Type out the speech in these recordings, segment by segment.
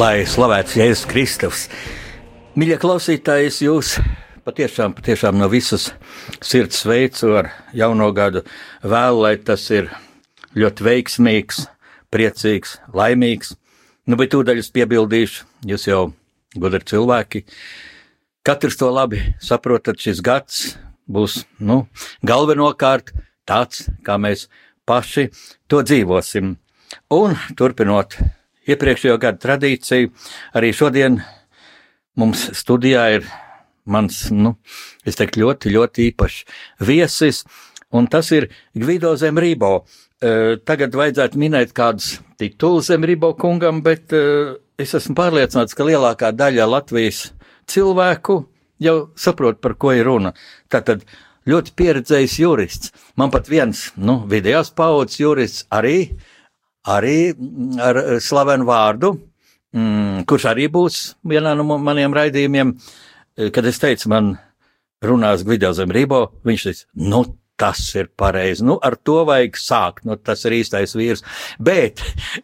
Lai slavēts Jēzus Kristus. Mīļie klausītāji, es jūs patiešām, patiešām no visas sirds sveicu ar jauno gadu. Vēlu, lai tas ir ļoti veiksmīgs, priecīgs, laimīgs. Nu, bet tūdaļ es piebildīšu, jūs jau gudri cilvēki. Katrs to labi saprotat, šis gads būs nu, galvenokārt tāds, kā mēs paši to dzīvosim. Un turpinot iepriekšējo gadu tradīciju, arī šodien mums studijā ir mans, nu, es teiktu, ļoti, ļoti īpašs viesis, un tas ir Gvido Zemrībo. Tagad vajadzētu minēt kādus titulus Zemrībo kungam, bet es esmu pārliecināts, ka lielākā daļa Latvijas cilvēku jau saprot, par ko ir runa. Tātad ļoti pieredzējis jurists. Man pat viens nu, vidējās paudzes jurists arī, arī ar slavenu vārdu, mm, kurš arī būs vienā no maniem raidījumiem. Kad es teicu, man runās Gvido Zemrībo, viņš teica, nu tas ir pareizi. Nu, ar to vajag sākt. Nu, tas ir īstais vīrs. Bet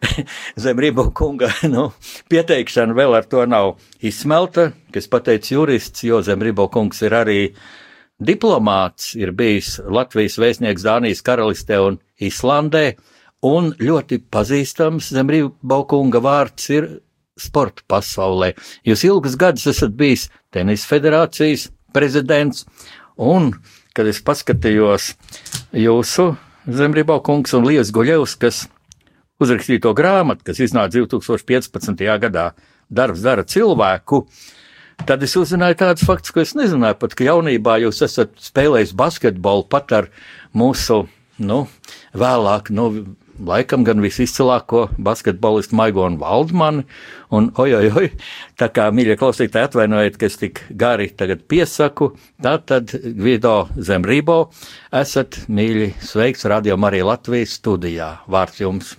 zem Rībo kunga nu, pieteikšana vēl ar to nav izsmelta, kas pateicis jurists, jo zem Rībo kungs ir arī diplomāts, ir bijis Latvijas vēstnieks Dānijas karalistē un Islandē, un ļoti pazīstams zem Rībo kunga vārds ir sporta pasaulē. Jūs ilgus gadus esat bijis tenis federācijas prezidents, un kad es paskatījos jūsu Zemrībā kungs un Lies Guļevs, kas uzrakstīja to grāmatu, kas iznāca 2015. gadā, darbs dara cilvēku, tad es uzzināju tādus faktus, ko es nezināju, pat ka jaunībā jūs esat spēlējis basketbolu pat ar mūsu, nu, vēlāk, nu, laikam gan visizcilāko basketbolistu Maigonu Valdmani. Un, oi, oi, tā kā mīļie klausītāji, atvainojiet, ka es tik gari tagad piesaku, tā tad Gvido Zemrībo esat mīļi sveikts Radio Marija Latvijas studijā. Vārds jums!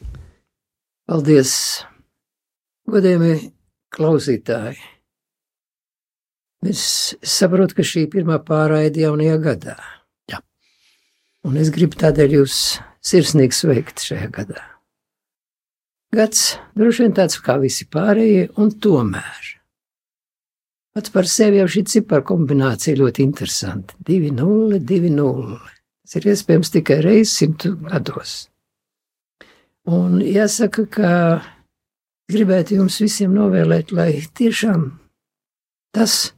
Paldies, godējumi klausītāji! Es saprotu, ka šī ir pirmā pārraide jaunajā gadā. Jā. Un es gribu tādēļ jūs sirsnīgi sveikt šajā gadā. Gads droši vien tāds kā visi pārējie, un tomēr. Pats par sevi jau šī cipara kombinācija ļoti interesanta. 2-0, 2-0. Tas ir iespējams tikai reizes simtu gados. Un jāsaka, ka gribētu jums visiem novēlēt, lai tiešām tas,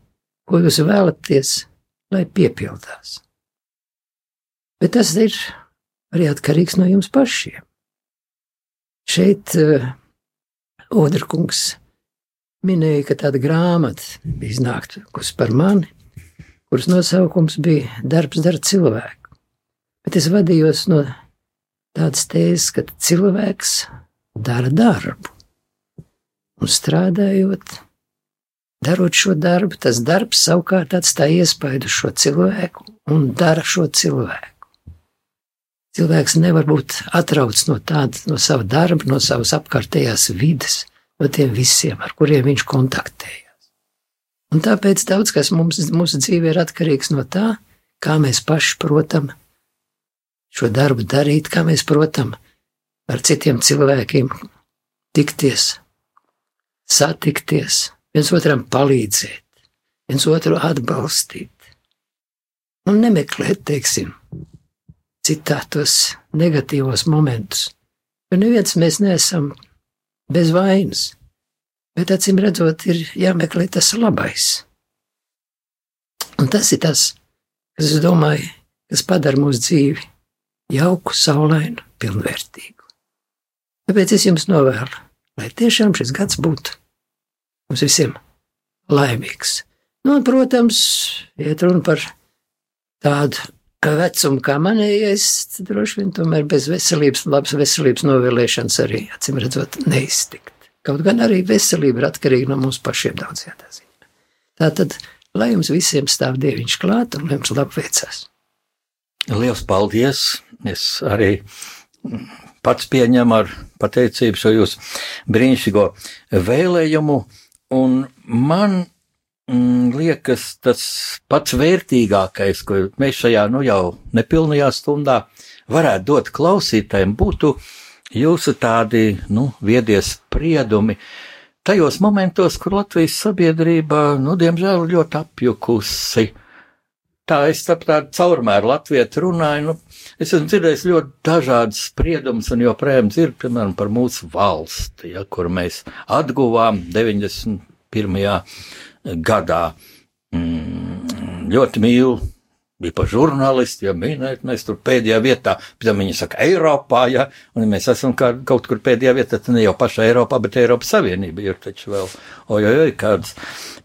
ko jūs vēlaties, lai piepildās. Bet tas ir arī atkarīgs no jums pašiem. Šeit uh, Odrakungs minēja, ka tāda grāmata bija iznākusi par mani, kuras nosaukums bija Darbs dara cilvēku. Bet es vadījos no tādas tēzes, ka cilvēks dara darbu. Un strādājot, darot šo darbu, tas darbs savukārt atstāja iespaidu šo cilvēku un dara šo cilvēku. Cilvēks nevar būt atrauts no tāda, no sava darba, no savas apkārtējās vidas, no tiem visiem, ar kuriem viņš kontaktējās. Un tāpēc daudz kas mums, mūsu dzīvē ir atkarīgs no tā, kā mēs paši protam šo darbu darīt, kā mēs protam ar citiem cilvēkiem tikties, satikties, viens otram palīdzēt, viens otru atbalstīt un nemeklēt, teiksim, citātos negatīvos momentus. Jo neviens mēs neesam bez vainas, bet acīm redzot, ir jāmeklē tas labais. Un tas ir tas, kas, domāju, kas padara mūsu dzīvi jauku, saulainu, pilnvērtīgu. Tāpēc es jums novēlu, lai tiešām šis gads būtu mums visiem laimīgs. Nu, un, protams, iet runa par tādu vecumu kā manējais, droši vien tomēr bez veselības, labas veselības novēlēšanas arī, acīm redzot, neiztikt. Kaut gan arī veselība ir atkarīga no mums pašiem daudzajā ziņā. Tātad, lai jums visiem stāv dieviņš klāt un lai jums labi veicās. Liels paldies! Es arī pats pieņemu ar pateicību šo jūsu brīnišķīgo vēlējumu, un man liekas, tas pats vērtīgākais, ko mēs šajā nu jau nepilnajā stundā varētu dot klausītājiem, būtu jūsu tādi nu, viedie spriedumi. Tajos momentos, kur Latvijas sabiedrība, nu, diemžēl, ļoti apjukusi. Tā es tādu caurmēru latviešu runāju. Nu, es esmu dzirdējis ļoti dažādas spriedumus, un joprojām dzirdu, piemēram, par mūsu valsti, ja, kur mēs atguvām 91 gadā. Mm, ļoti mīlu. Bija pa žurnālisti, ja minēt, mēs tur pēdējā vietā, pēc tam viņi saka, Eiropā, ja, un mēs esam kā, kaut kur pēdējā vietā, tad ne jau pašā Eiropā, bet Eiropas Savienība ir taču vēl, ojoj, kādas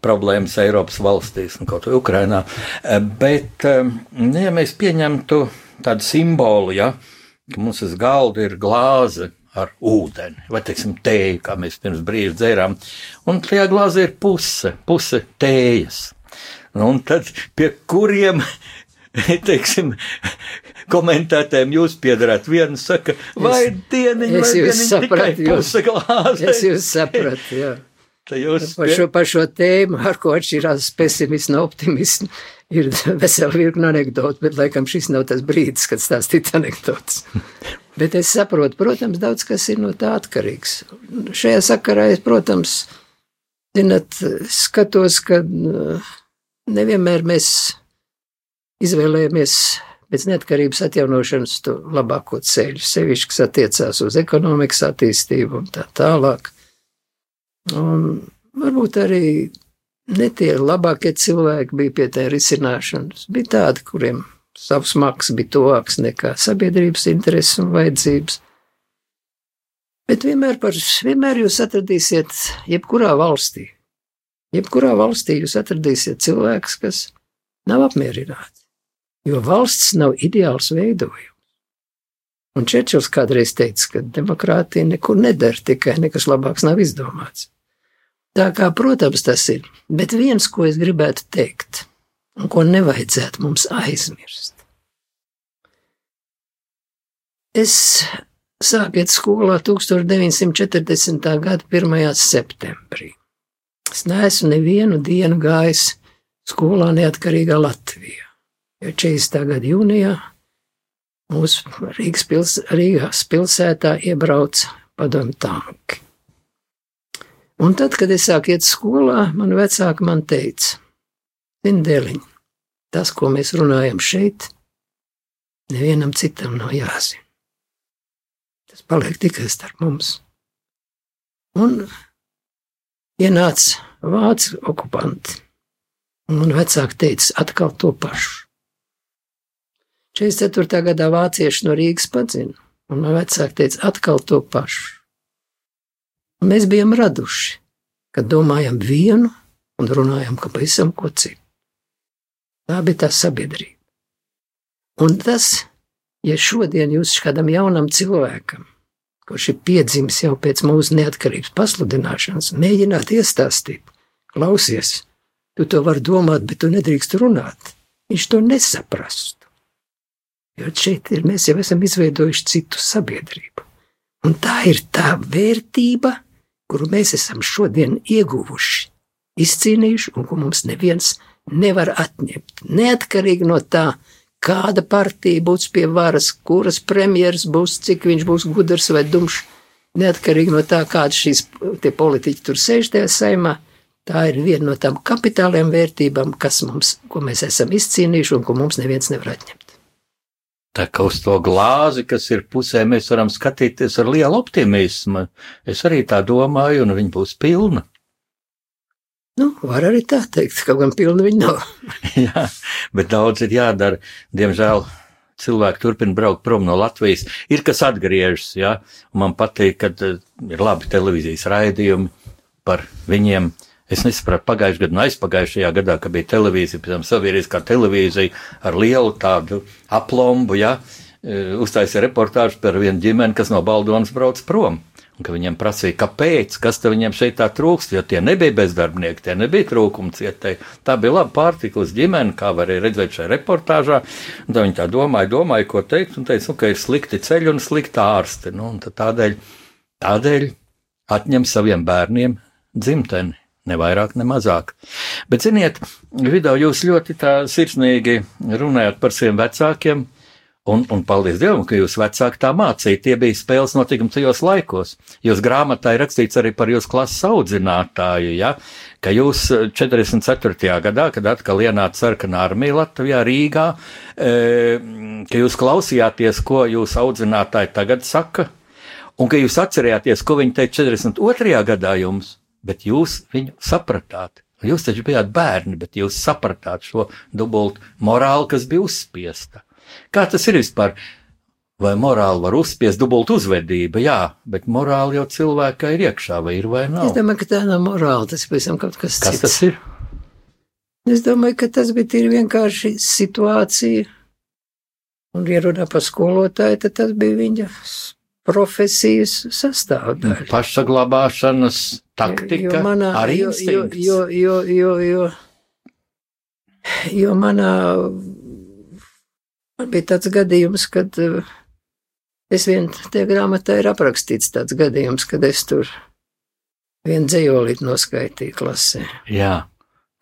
problēmas Eiropas valstīs, un kaut vai Ukrainā. Eh, bet, eh, nu, ja mēs pieņemtu tādu simbolu, ja, ka mums uz galda ir glāze, ar ūdeni, vai teiksim, tēju, kā mēs pirms brīža dzērām. Un tajā glāzē ir puse, puse tējas. Un tad pie kuriem, teiksim, komentētājiem jūs piedarāt? Vienu saka, vai dieniņa, vai dieniņa tikai puse glāzē. Es jūs sapratu, jā. Par šo, par šo tēmu, ar ko atšķirās pesimisms no optimisma, ir vesela virkna anekdotu, bet laikam šis nav tas brīdis, kad stāstīt anekdotas. Bet es saprotu, protams, daudz kas ir no tā atkarīgs. Šajā sakarā es, protams, zinat, skatos, ka uh, nevienmēr mēs izvēlējamies pēc neatkarības atjaunošanas to labāko ceļu, sevišķi, kas attiecās uz ekonomikas attīstību un tā tālāk. Un varbūt arī ne tie labākie cilvēki bija pie tā risināšanas, bija tādi, kuriem savs maks bija tuvāks nekā sabiedrības intereses un vajadzības. Bet vienmēr, par, vienmēr jūs atradīsiet, jebkurā valstī, jebkurā valstī jūs atradīsiet cilvēkus, kas nav apmierināti, jo valsts nav ideāls veidojums. Un Čečils kādreiz teica, ka demokrātija nekur neder, tikai nekas labāks nav izdomāts. Tā kā, protams, tas ir, bet viens, ko es gribētu teikt – un ko nevajadzētu mums aizmirst. Es sāku iet skolā 1940. gada 1. septembrī. Es neesmu nevienu dienu gājis skolā neatkarīgā Latvijā, jo 40. gada jūnijā mūsu Rīgas, pils, Rīgas pilsētā iebrauca padomu tanki. Un tad, kad es sāku iet skolā, man vecāki man teica, Zindēliņ, tas, ko mēs runājam šeit, nevienam citam nav jāzina. Tas paliek tikai starp mums. Un ienāca vācu okupanti, un man vecāki teica atkal to pašu. 44. gadā vācieši no Rīgas padzina, un man vecāki teica atkal to pašu. Mēs bijām raduši, kad domājam vienu un runājam pavisam ko citu. Tā bija tā sabiedrība. Un tas, ja šodien jūs kādam jaunam cilvēkam, kurš ir piedzimis jau pēc mūsu neatkarības pasludināšanas, mēģināt iestāstīt, klausies, tu to vari domāt, bet tu nedrīkst runāt. Viņš to nesaprastu. Jo šeit ir, mēs jau esam izveidojuši citu sabiedrību. Un tā ir tā vērtība, kuru mēs esam šodien ieguvuši, izcīnījuši, un ko mums neviens nevar atņemt. Neatkarīgi no tā, kāda partija būs pie varas, kuras premjeras būs, cik viņš būs gudrs vai dumšs, neatkarīgi no tā, kādas šīs politiķi tur sēž tajā saimā. Tā ir viena no tām kapitāliem vērtībām, kas mums, ko mēs esam izcīnījuši un ko mums neviens nevar atņemt. Tā kā uz to glāzi, kas ir pusē, mēs varam skatīties ar lielu optimismu. Es arī tā domāju, un viņa būs pilna. Nu, var arī tā teikt, kaut gan pilni viņi nav. Jā, bet daudz ir jādara. Diemžēl cilvēki turpina braukt prom no Latvijas. Ir kas atgriežas, jā, un man patīk, ka uh, ir labi televīzijas raidījumi par viņiem. Es nesapratu pagājušajā gadā, un aizpagājušajā gadā, kad bija televīzija, piemēram, sabiedriskā televīzija ar lielu tādu aplombu, ja, e, uztaisīja reportāžu par vienu ģimeni, kas no Baldonas brauc prom. Un viņiem prasīja, kāpēc, kas viņiem šeit tā trūkst, jo tie nebija bezdarbnieki, tie nebija trūkumi cietēji. Tā bija laba pārtiklas ģimene, kā varēja redzēt šajā reportāžā. Un tā viņi tā domāja, domāja, ko teikt, un teica, nu, ka ir slikti ceļi un slikti ārsti. Nu, tādēļ, tādēļ atņem saviem bērniem dzimteni. Ne vairāk, ne mazāk. Bet, ziniet, video jūs ļoti tā sirsnīgi runājat par saviem vecākiem, Un, un paldies Dievam, ka jūs vecāki tā mācīja. Tie bija spēles notikumi tajos laikos. Jūs grāmatā ir rakstīts arī par jūsu klases audzinātāju, ja? ka jūs 44. Eh, gadā, kad atkal ienāca sarkanā armija Latvijā, Rīgā, e, ka jūs klausījāties, ko jūsu audzinātāji tagad saka, un ka jūs atcerējāties, ko viņi teica 42. gadā jums, bet jūs viņu sapratāt. Jūs taču bijāt bērni, bet jūs sapratāt šo dubultu morāli, kas bija uzspiesta. Kā tas ir vispār? Vai morāli var uzspiest dubult uzvedību? Jā, bet morāli jau cilvēkā ir iekšā, vai ir vai nav? Es domāju, ka tā nav morāla, tas ir pavisam kaut kas cits. Kas tas ir? Es domāju, ka tas bija vienkārši situācija. Un, ja runā par skolotāju, tad tas bija viņa profesijas sastāvdaļa. Pašsaglabāšanas taktika, manā, arī instinkts. Jo, jo, jo, jo, jo, jo manā Man bija tāds gadījums, kad uh, es vien tajā grāmatā ir aprakstīts tāds gadījums, kad es tur vienu dzējolīti noskaitīju klasē. Jā.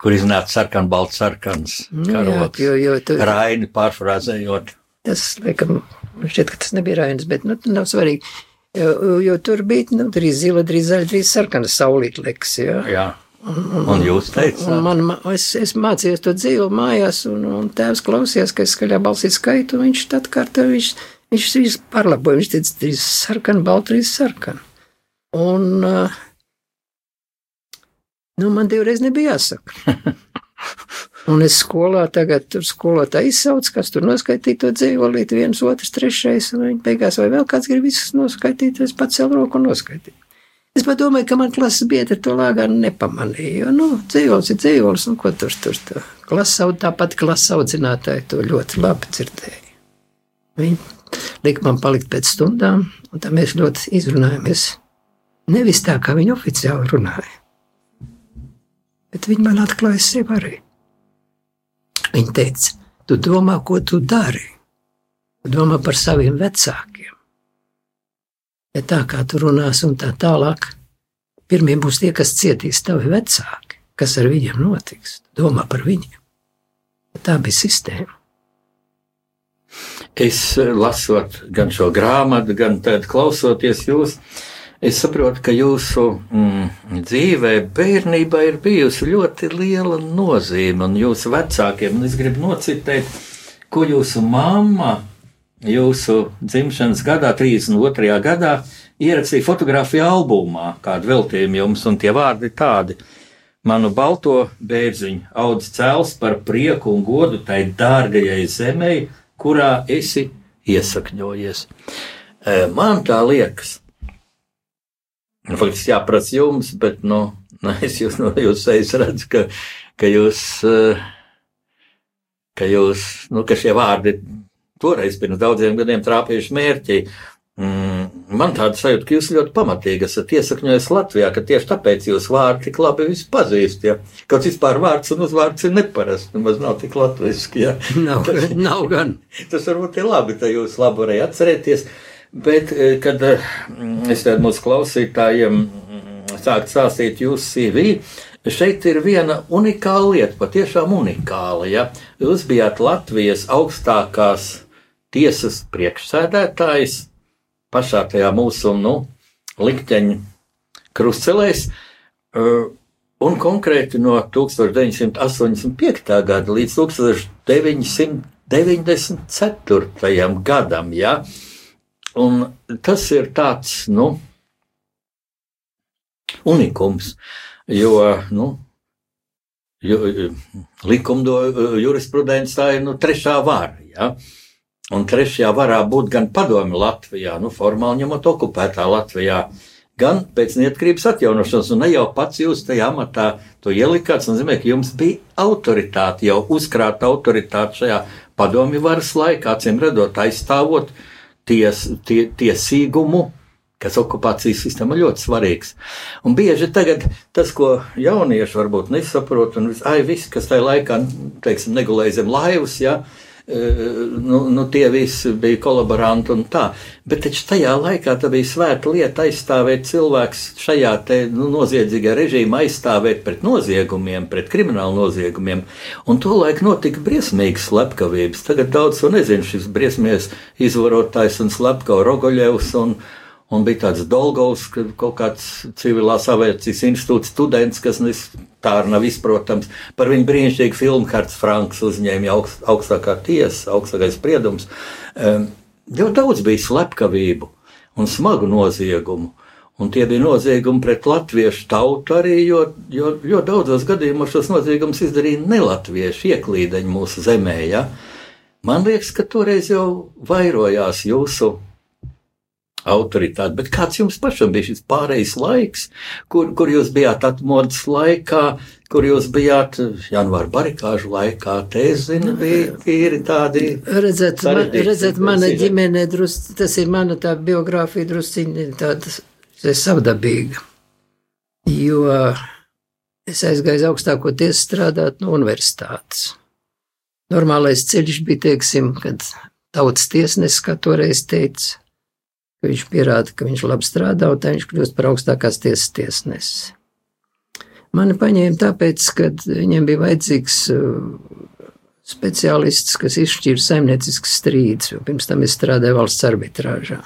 Kur iznāca sarkan, balts sarkans. Nu, jā, jo, jo tu, Raini pārfrāzējot. Tas, laikam, šķiet, ka tas nebija Rainis, bet, nu, nav svarīgi. Jo, jo tur bija, nu, drīz zila, drīz zaļa, drīz sarkana saulīt liks, jā. Jā. Un, un, un jūs teicāt, man, es, es mācījos to dzīvu mājās, un, un tēvs klausījās, ka es skaļā balsī skaitu, un viņš tad kārtā, viņš, viņš visu parlaboja, viņš teica, trīs sarkana, balta, trīs sarkana. Un, uh, nu, man divreiz nebija jāsaka. un es skolā tagad, tur skolā tā izsauc, kas tur noskaitīja to dzīvolīti, viens, otrs, trešais, un viņi beigās vai vēl kāds grib visus noskaitīt, es pats celu roku un noskaitīju. Es domāju, ka man klases biedri to lāgā nepamanīja. Jo, nu, dzīvos ir dzīvos, un ko tur tur tur. Klasa, tāpat klases audzinātāji to ļoti labi dzirdēja. Viņi lika man palikt pēc stundām, un tā mēs ļoti izrunājāmies. Nevis tā, kā viņi oficiāli runāja, bet viņi man atklāja sevi arī. Viņi teica, tu domā, ko tu dari? Tu domā par saviem vecākiem ja tā kā tu runās un tā tālāk, pirmie būs tie, kas cietīs tavi vecāki, kas ar viņiem notiks. Domā par viņiem. Tā bija sistēma. Es eh, lasot gan šo grāmatu, gan klausoties jūs, es saprotu, ka jūsu mm, dzīvē bērnībā ir bijusi ļoti liela nozīme un jūsu vecākiem. Un es gribu nocitēt, ko jūsu mamma jūsu dzimšanas gadā, 32. gadā, ierakstīja fotografiju albumā, kādu veltījumu jums, un tie vārdi tādi. Manu balto bērziņu audz cēls par prieku un godu tai dārgajai zemē, kurā esi iesakņojies. E, man tā liekas, faktiski jāprasa jums, bet, nu, es jūs no jūsu sejas redzu, ka, ka jūs, e, ka jūs, nu, ka šie vārdi toreiz pirms daudziem gadiem trāpījuši mērķi. Mm, man tāda sajūta, ka jūs ļoti pamatīgi esat iesakņojis Latvijā, ka tieši tāpēc jūs vārdu tik labi pazīstat. Ja? Kaut vispār vārds un uzvārds ir neparasts, nemaz nav tik latviešu. Ja? Nav, nav gan. Tas varbūt ir labi, ka jūs labi varējāt atcerēties. Bet, eh, kad eh, es tādu mūsu klausītājiem mm, sāku stāstīt jūsu CV, šeit ir viena unikāla lieta, patiešām unikāla. Ja? Jūs bijāt Latvijas augstākās tiesas priekšsēdētājs pašā tajā mūsu nu, likteņa krustcelēs. Uh, un konkrēti no 1985. gada līdz 1994. gadam. Ja? Un tas ir tāds nu, unikums, jo nu, likumdošana, jurisprudence tā ir nu, trešā vara. Ja? Un trešajā varā būt gan padomi Latvijā, nu, formāli ņemot okupētā Latvijā, gan pēc neatkarības atjaunošanas, un ne jau pats jūs tajā amatā to ielikāt. Tas nozīmē, ka jums bija autoritāte, jau uzkrāta autoritāte šajā padomju varas laikā, acīm redzot, aizstāvot ties, tie, tiesīgumu. Kas okupācijas sistēma ļoti svarīgs. Un bieži tagad tas, ko jaunieši varbūt nesaprot, un ai, viss, kas tajā laikā, teiksim, negulēja zem laivas, ja, uh, nu, nu, tie visi bija kolaboranti un tā. Bet taču tajā laikā tā bija svēta lieta aizstāvēt cilvēks šajā te, nu, noziedzīgā režīmā, aizstāvēt pret noziegumiem, pret kriminālu noziegumiem. Un tolaik notika briesmīgas slepkavības. Tagad daudz to nezinu, šis briesmīgais izvarotājs un slepkava Rogoļevs un, Un bija tāds Dolgovs, kaut kāds civilās aviācijas institūts students, kas tā arī nav izprotams. Par viņu brīnišķīgu filmu Harts Franks uzņēma augst, augstākā tiesa, augstākais spriedums. Um, ļoti daudz bija slepkavību un smagu noziegumu. Un tie bija noziegumi pret latviešu tautu arī, jo, jo ļoti daudzos gadījumos šos noziegumus izdarīja nelatvieši, ieklīdeņi mūsu zemē. Ja? Man liekas, ka toreiz jau vairojās jūsu autoritāti. Bet kāds jums pašam bija šis pārējais laiks, kur, kur jūs bijāt atmodas laikā, kur jūs bijāt janvāra barikāžu laikā? Es zinu, bija tīri tādi. Redzēt, man, redzēt mana ģimene, drus, tas ir mana tā biogrāfija drusciņi tāda savdabīga. Jo es aizgāju augstāko tiesu strādāt no universitātes. Normālais ceļš bija, teiksim, kad tautas tiesnesis, kā toreiz teica, ka viņš pierāda, ka viņš labi strādā, un tā viņš kļūst par augstākās tiesas tiesnesi. Mani paņēma tāpēc, ka viņiem bija vajadzīgs uh, speciālists, kas izšķīra saimnieciskas strīdus, jo pirms tam es strādāju valsts arbitrāžā.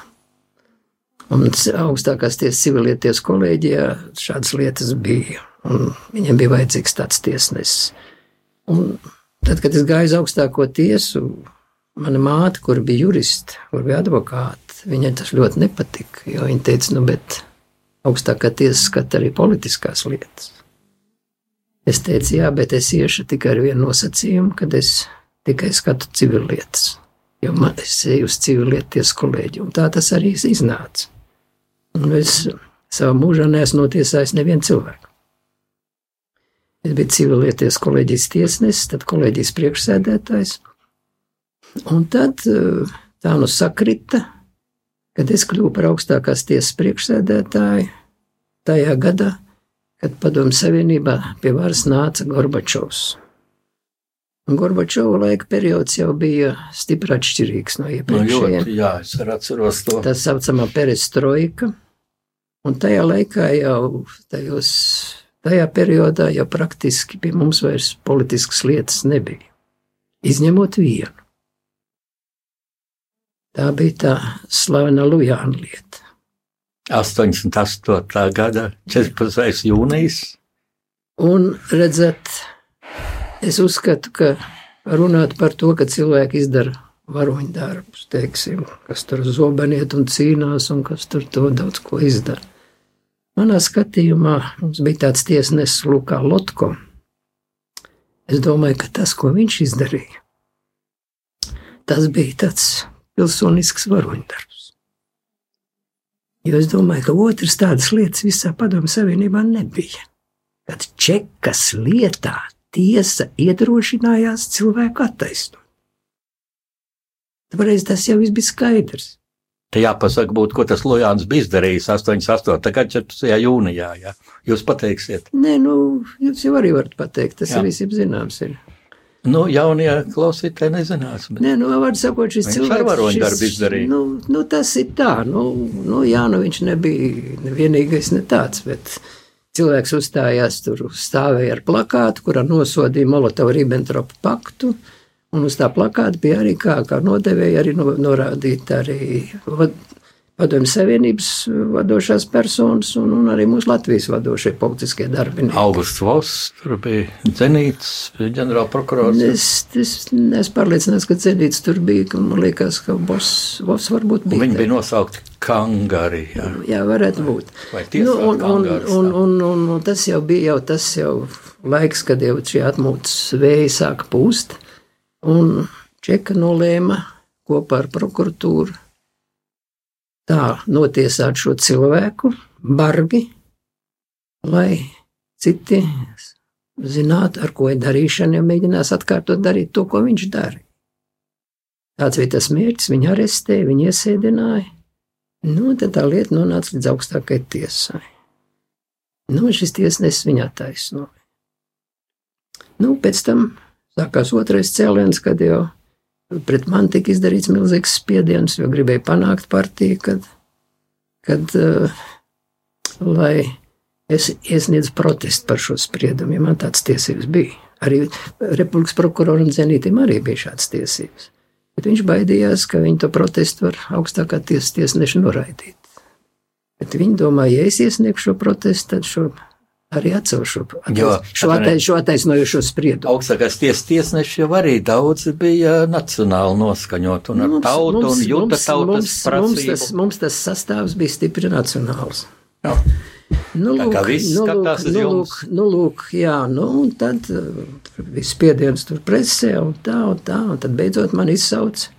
Un augstākās tiesas civilieties kolēģijā šādas lietas bija, un viņiem bija vajadzīgs tāds tiesnesis. Un tad, kad es gāju uz augstāko tiesu, mana māte, kur bija juriste, kur bija advokāte, viņai tas ļoti nepatika. Viņa teica, nu, bet augstākā tiesa skata arī politiskās lietas. Es teicu, jā, bet es iešu tikai ar vienu nosacījumu, kad es tikai skatu civillietas. Jo man es eju uz civillietas kolēģi, un tā tas arī iznāca. Un es savā mūžā neesmu notiesājis nevienu cilvēku. Es biju civillietas kolēģijas tiesnesis, tad kolēģijas priekšsēdētājs. Un tad eh, tā nu sakrita, kad es kļuvu par augstākās tiesas priekšsēdētāju tajā gadā, kad Padomju Savienībā pie varas nāca Gorbačovs. Un Gorbačova laika periods jau bija stipri atšķirīgs no iepriekšējiem. No jā, es atceros to. Tā saucamā perestroika. Un tajā laikā jau tajos, tajā periodā jau praktiski pie mums vairs politiskas lietas nebija. Izņemot vienu. Tā bija tā slavena Lujāna lieta. 88. gada 14. jūnijas. Un redzat, es uzskatu, ka runāt par to, ka cilvēki izdara varoņu darbus, teiksim, kas tur zobeniet un cīnās, un kas tur to daudz ko izdara. Manā skatījumā mums bija tāds tiesnesis Lukā Lotko. Es domāju, ka tas, ko viņš izdarīja, tas bija tāds pilsonisks varoņdarbs. Jo es domāju, ka otras tādas lietas visā Padomu Savienībā nebija. Kad čekas lietā tiesa iedrošinājās cilvēku attaisnot. Tāpēc tas jau bija skaidrs. Te jāpasaka, būt, ko tas Lujāns bija izdarījis 88. gada 4. jūnijā. Jā. Jūs pateiksiet? Nē, nu, jūs jau arī varat pateikt, tas jā. ir visiem zināms. Ir. Nu, jaunie klausītāji nezinās. Bet... Nē, nu, var sakot, šis viņš cilvēks. Ar varoņu darbu izdarīja. Nu, nu, tas ir tā, nu, nu, jā, nu, viņš nebija vienīgais ne tāds, bet cilvēks uzstājās tur, stāvēja ar plakātu, kurā nosodīja Molotovu-Ribbentropu paktu, un uz tā plakāta bija arī kā, kā nodevēja arī norādīt arī Padomju Savienības vadošās personas un, un arī mūsu Latvijas vadošie politiskie darbinieki. Augusts Voss, tur bija Zenīts, ģenerāla prokurors. Es, es neesmu pārliecināts, ka Zenīts tur bija, ka man liekas, ka Voss varbūt bija. Viņi bija nosaukti Kangari. Jā, jā varētu būt. Nu, un, un, un, un, un, un tas jau bija jau tas jau laiks, kad jau šie atmūtas vēji sāka pūst, un Čeka nolēma kopā ar prokuratūru tā notiesāt šo cilvēku, bargi, lai citi zinātu, ar ko ir darīšana, ja mēģinās atkārtot darīt to, ko viņš darīja. Tāds bija tas mērķis, viņu arestēja, viņu iesēdināja. Nu, tad tā lieta nonāca līdz augstākajai tiesai. Nu, šis tiesnesis viņu attaisnoja. Nu, pēc tam sākās otrais cēliens, kad jau pret mani tika izdarīts milzīgs spiediens, jo gribēja panākt partiju, kad, kad uh, lai es iesniedzu protestu par šo spriedumu, ja man tādas tiesības bija. Arī Republikas prokuroram Zenītam arī bija šādas tiesības. Bet viņš baidījās, ka viņi to protestu var augstākā tiesas tiesneša noraidīt. Bet viņi domāja, ja es iesniegšu šo protestu, tad šo arī atcelšu Jo, šo, attais, šo attaisnojošo spriedumu. Augstākais tiesas tiesneši jau arī daudz bija nacionāli noskaņot un ar Mums- tautu un mums- jūta mums- tautas mums, mums, tas, prasību. mums tas sastāvs bija stipri nacionāls. Jā. Nu, viss nu, skatās uz nu, jums. lūk, nu, lūk, jā, nu, un tad uh, bija spiediens tur presē un tā, un tā, un tad beidzot man izsauca.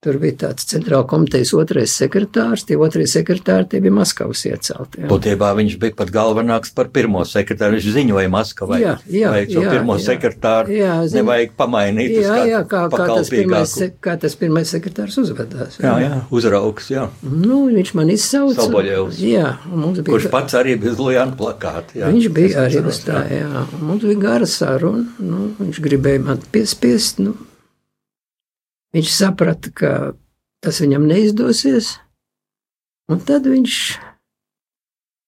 Tur bija tāds centrāla komitejas otrais sekretārs, tie otrie sekretāri tie bija Maskavas iecelti. jā. Būtībā viņš bija pat galvenāks par pirmo sekretāru. Viņš ziņoja Maskavai. Jā, jā, vai šo jā, pirmo jā. sekretāru Jā, zinu. nevajag pamainīt. Jā, kādu jā, kā, kā, tas pirmais, kā tas pirmais sekretārs uzvedās. Jā, jā, uzraugs, jā. Nu, viņš man izsauca. Soboļevs. Jā, mums bija. Kurš pats arī bija uz Lujāna plakāta. jā. Viņš bija arī uz tā, jā. Mums bija gara saruna. Nu, viņš gribēja man piespiest. Nu, viņš saprata, ka tas viņam neizdosies. Un tad viņš,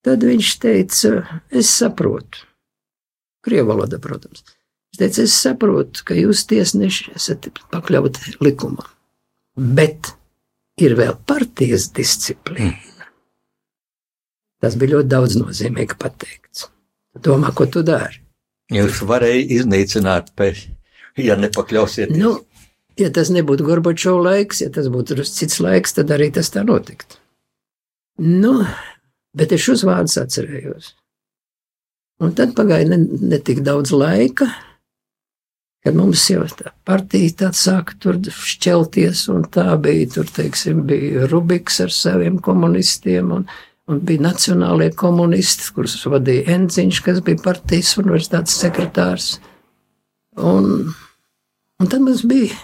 tad viņš teica, es saprotu. Krievu valoda, protams. Viņš teica, es saprotu, ka jūs tiesneši esat pakļauti likumam. Bet ir vēl partijas disciplīna. Tas bija ļoti daudz nozīmīgi pateikts. Domā, ko tu dari? Jūs varēja iznīcināt, pēc, ja nepakļausieties. Nu, ja tas nebūtu Gorbačovs laiks, ja tas būtu cits laiks, tad arī tas tā notiktu. Nu, bet es šos vārdus atcerējos. Un tad pagāja ne, ne tik daudz laika, kad mums jau tā partija tāda sāka tur šķelties, un tā bija, tur, teiksim, bija Rubiks ar saviem komunistiem, un, un bija nacionālie komunisti, kurus vadīja Enziņš, kas bija partijas universitātes sekretārs. Un, un tad mums bija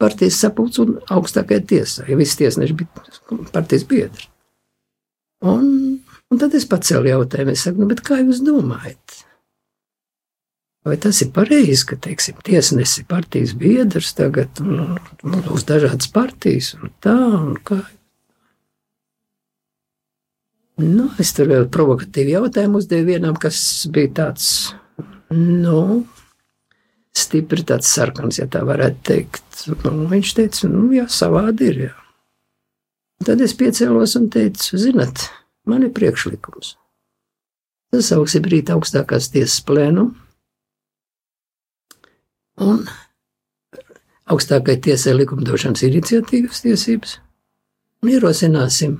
partijas sapulcs un augstākajā tiesā, ja visi tiesneši bija partijas biedri. Un, un tad es pacēlu jautājumu, es saku, nu, bet kā jūs domājat? Vai tas ir pareizi, ka, teiksim, tiesnesis ir partijas biedrs tagad, un, un uz dažādas partijas, un tā, un kā? Nu, es tur vēl provokatīvu jautājumu uzdevu vienam, kas bija tāds, nu, stipri tāds sarkans, ja tā varētu teikt. Un viņš teica, nu, jā, savādi ir, jā. Tad es piecēlos un teicu, zinat, man ir priekšlikums. Tas sauksim rīt augstākās tiesas plēnumu. Un augstākai tiesai likumdošanas iniciatīvas tiesības. Un ierosināsim,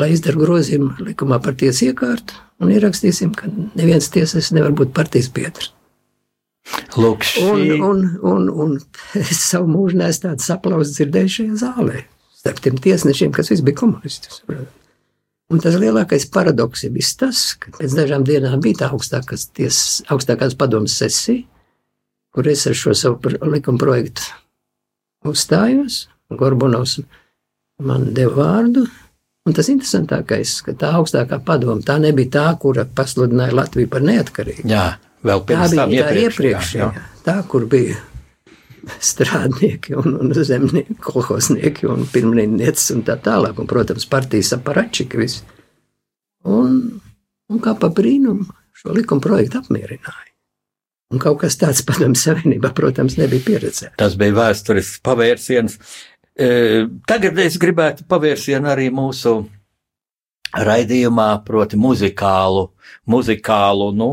lai izdara grozījumu likumā par tiesu iekārtu un ierakstīsim, ka neviens tiesas nevar būt partijas biedrs. Lūk, Un, šī, un, un, un es savu mūžu nesu tādu aplausu dzirdēju šajā zālē. Starp tiem tiesnešiem, kas visi bija komunisti. Un tas lielākais paradoks ir tas, ka pēc dažām dienām bija tā augstākās, tiesas, augstākās padomas sesija, kur es ar šo savu likuma projektu uzstājos. Gorbunovs man deva vārdu. Un tas interesantākais, ka tā augstākā padoma tā nebija tā, kura pasludināja Latviju par neatkarību. jā, vēl Tā pirms bija tam tā iepriekš. iepriekšējā, jā. tā, kur bija strādnieki un, un zemnieki, kolhoznieki un pirmrindnieces un tā tālāk, un, protams, partijas aparačiki visi. Un, un kā pa brīnumu šo likuma projektu apmierināja. Un kaut kas tāds padomju savienībā, protams, nebija pieredzēts. Tas bija vēsturisks pavērsiens. E, Tagad es gribētu pavērsienu arī mūsu raidījumā, proti, muzikālu, muzikālu nu,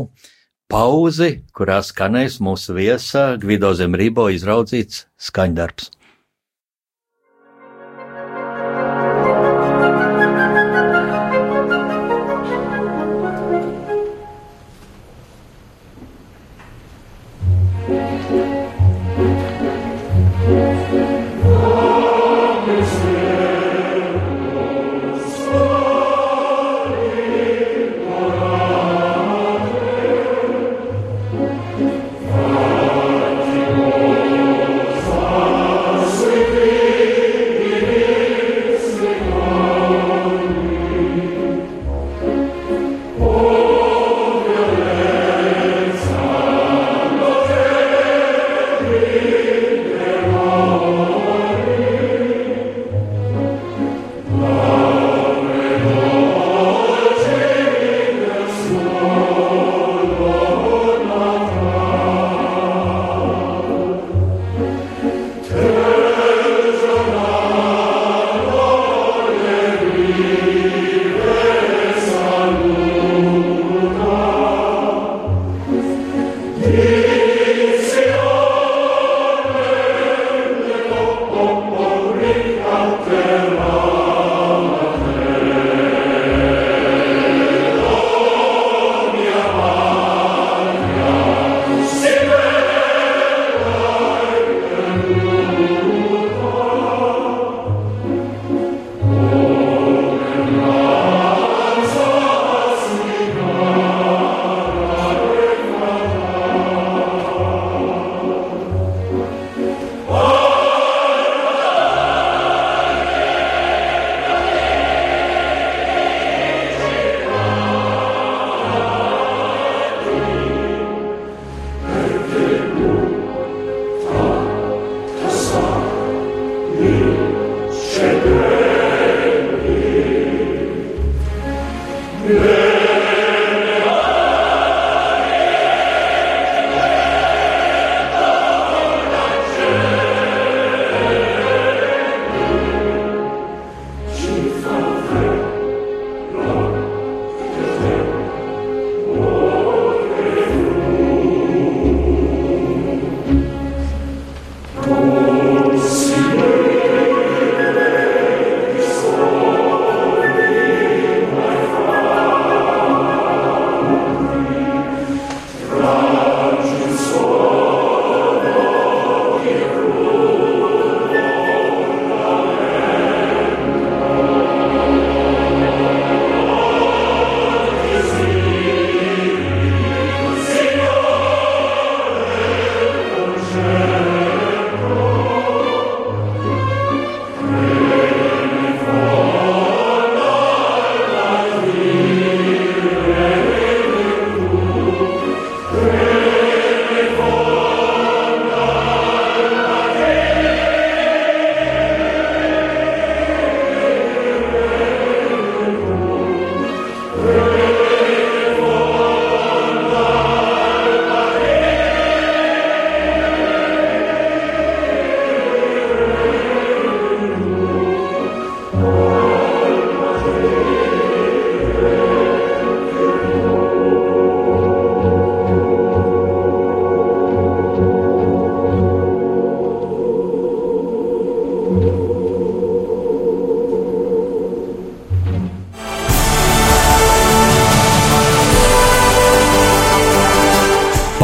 pauzi, kurā skanēs mūsu viesa Gvido Zemrībo izraudzīts skaņdarbs.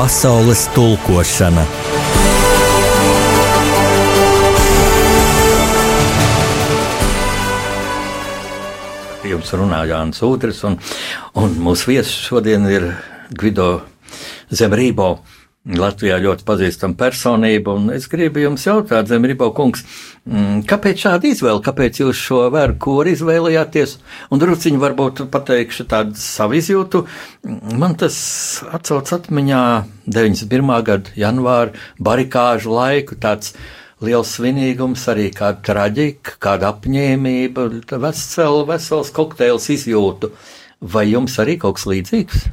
Pasaules tulkošana. Jums runā Jānis Udrichs, un, un mūsu viesis šodien ir Gvido Zemrībo. Latvijā ļoti pazīstama personība, un es gribu jums jautāt, Zemribo kungs, mm, kāpēc šāda izvēle, kāpēc jūs šo vergu kori izvēlējāties, un drusciņi varbūt pateikšu tādu savu izjūtu. Man tas atcauc atmiņā 91. gada janvāra barikāžu laiku, tāds liels svinīgums, arī kāda traģika, kāda apņēmība, vesels, vesels kokteils izjūtu. Vai jums arī kaut kas līdzīgs?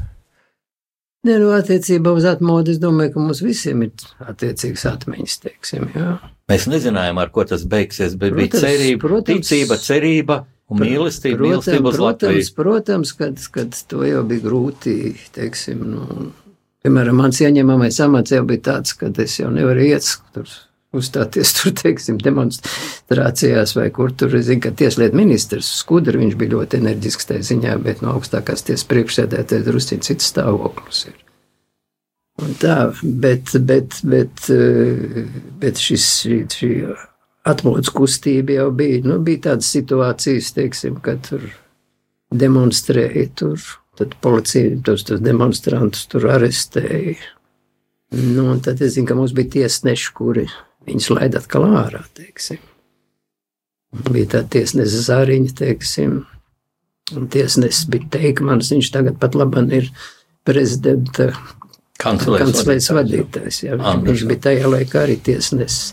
Ne, nu, attiecībā uz atmodu, es domāju, ka mums visiem ir attiecīgas atmiņas, teiksim, jā. Mēs nezinājām, ar ko tas beigsies, bet protams, bija cerība, protams, ticība, cerība un mīlestība, protams, Latviju. Protams, kad, kad to jau bija grūti, teiksim, nu, piemēram, mans ieņemamais amats jau bija tāds, ka es jau nevaru iet tur uzstāties tur, teiksim, demonstrācijās vai kur tur, es zinu, ka tieslietu ministrs Skudra, viņš bija ļoti enerģisks tajā ziņā, bet no augstākās tiesas priekšsēdētāja drusciņ cits stāvoklis ir. Un tā, bet, bet, bet, bet šis, šī, šī atmodas kustība jau bija, nu, bija tādas situācijas, teiksim, kad tur demonstrēja, tur, tad policija tos, tos demonstrantus tur arestēja. Nu, un tad es zinu, ka mums bija tiesneši, kuri Viņus laid atkal ārā, teiksim. Bija tā tiesnese Zāriņa, teiksim, un tiesnesis bija Teikmans, viņš tagad pat labam ir prezidenta kanclēs vadītājs. Jā, viņš, viņš bija tajā laikā arī tiesnesis.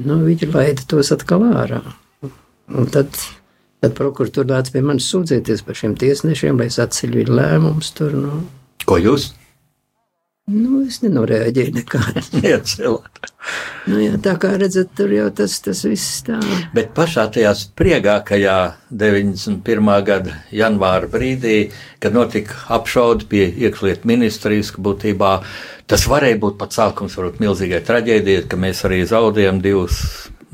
Nu, viņi laida tos atkal ārā. Un tad, tad prokuratūra nāca pie manis sūdzēties par šiem tiesnešiem, lai es atceļu viņu lēmumus tur. Nu. Ko jūs? Nu, es nenoreaģēju. Iecelt. Nu, jā, tā kā redzat, tur jau tas, tas viss tā. Bet pašā tajā spriegākajā 91. gada janvāra brīdī, kad notika apšaude pie iekšlietu ministrijas, ka būtībā tas varēja būt pat sākums varbūt milzīgai traģēdijai, ka mēs arī zaudējam divus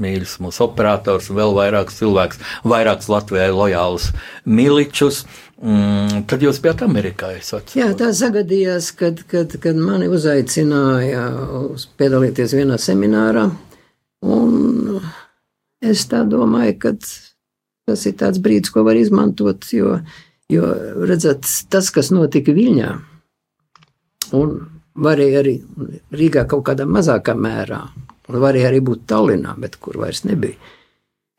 mīļus mūsu operators un vēl vairākus cilvēkus, vairākus Latvijai lojālus miličus. Mm, tad jūs bijat Amerikā. Jā, tā sagadījās, kad, kad, kad mani uzaicināja uz piedalīties vienā seminārā. Un es tā domāju, ka tas ir tāds brīdis, ko var izmantot, jo, jo redzat, tas, kas notika Viļņā, un varēja arī Rīgā kaut kādā mazākā mērā, un varēja arī būt Tallinā, bet kur vairs nebija.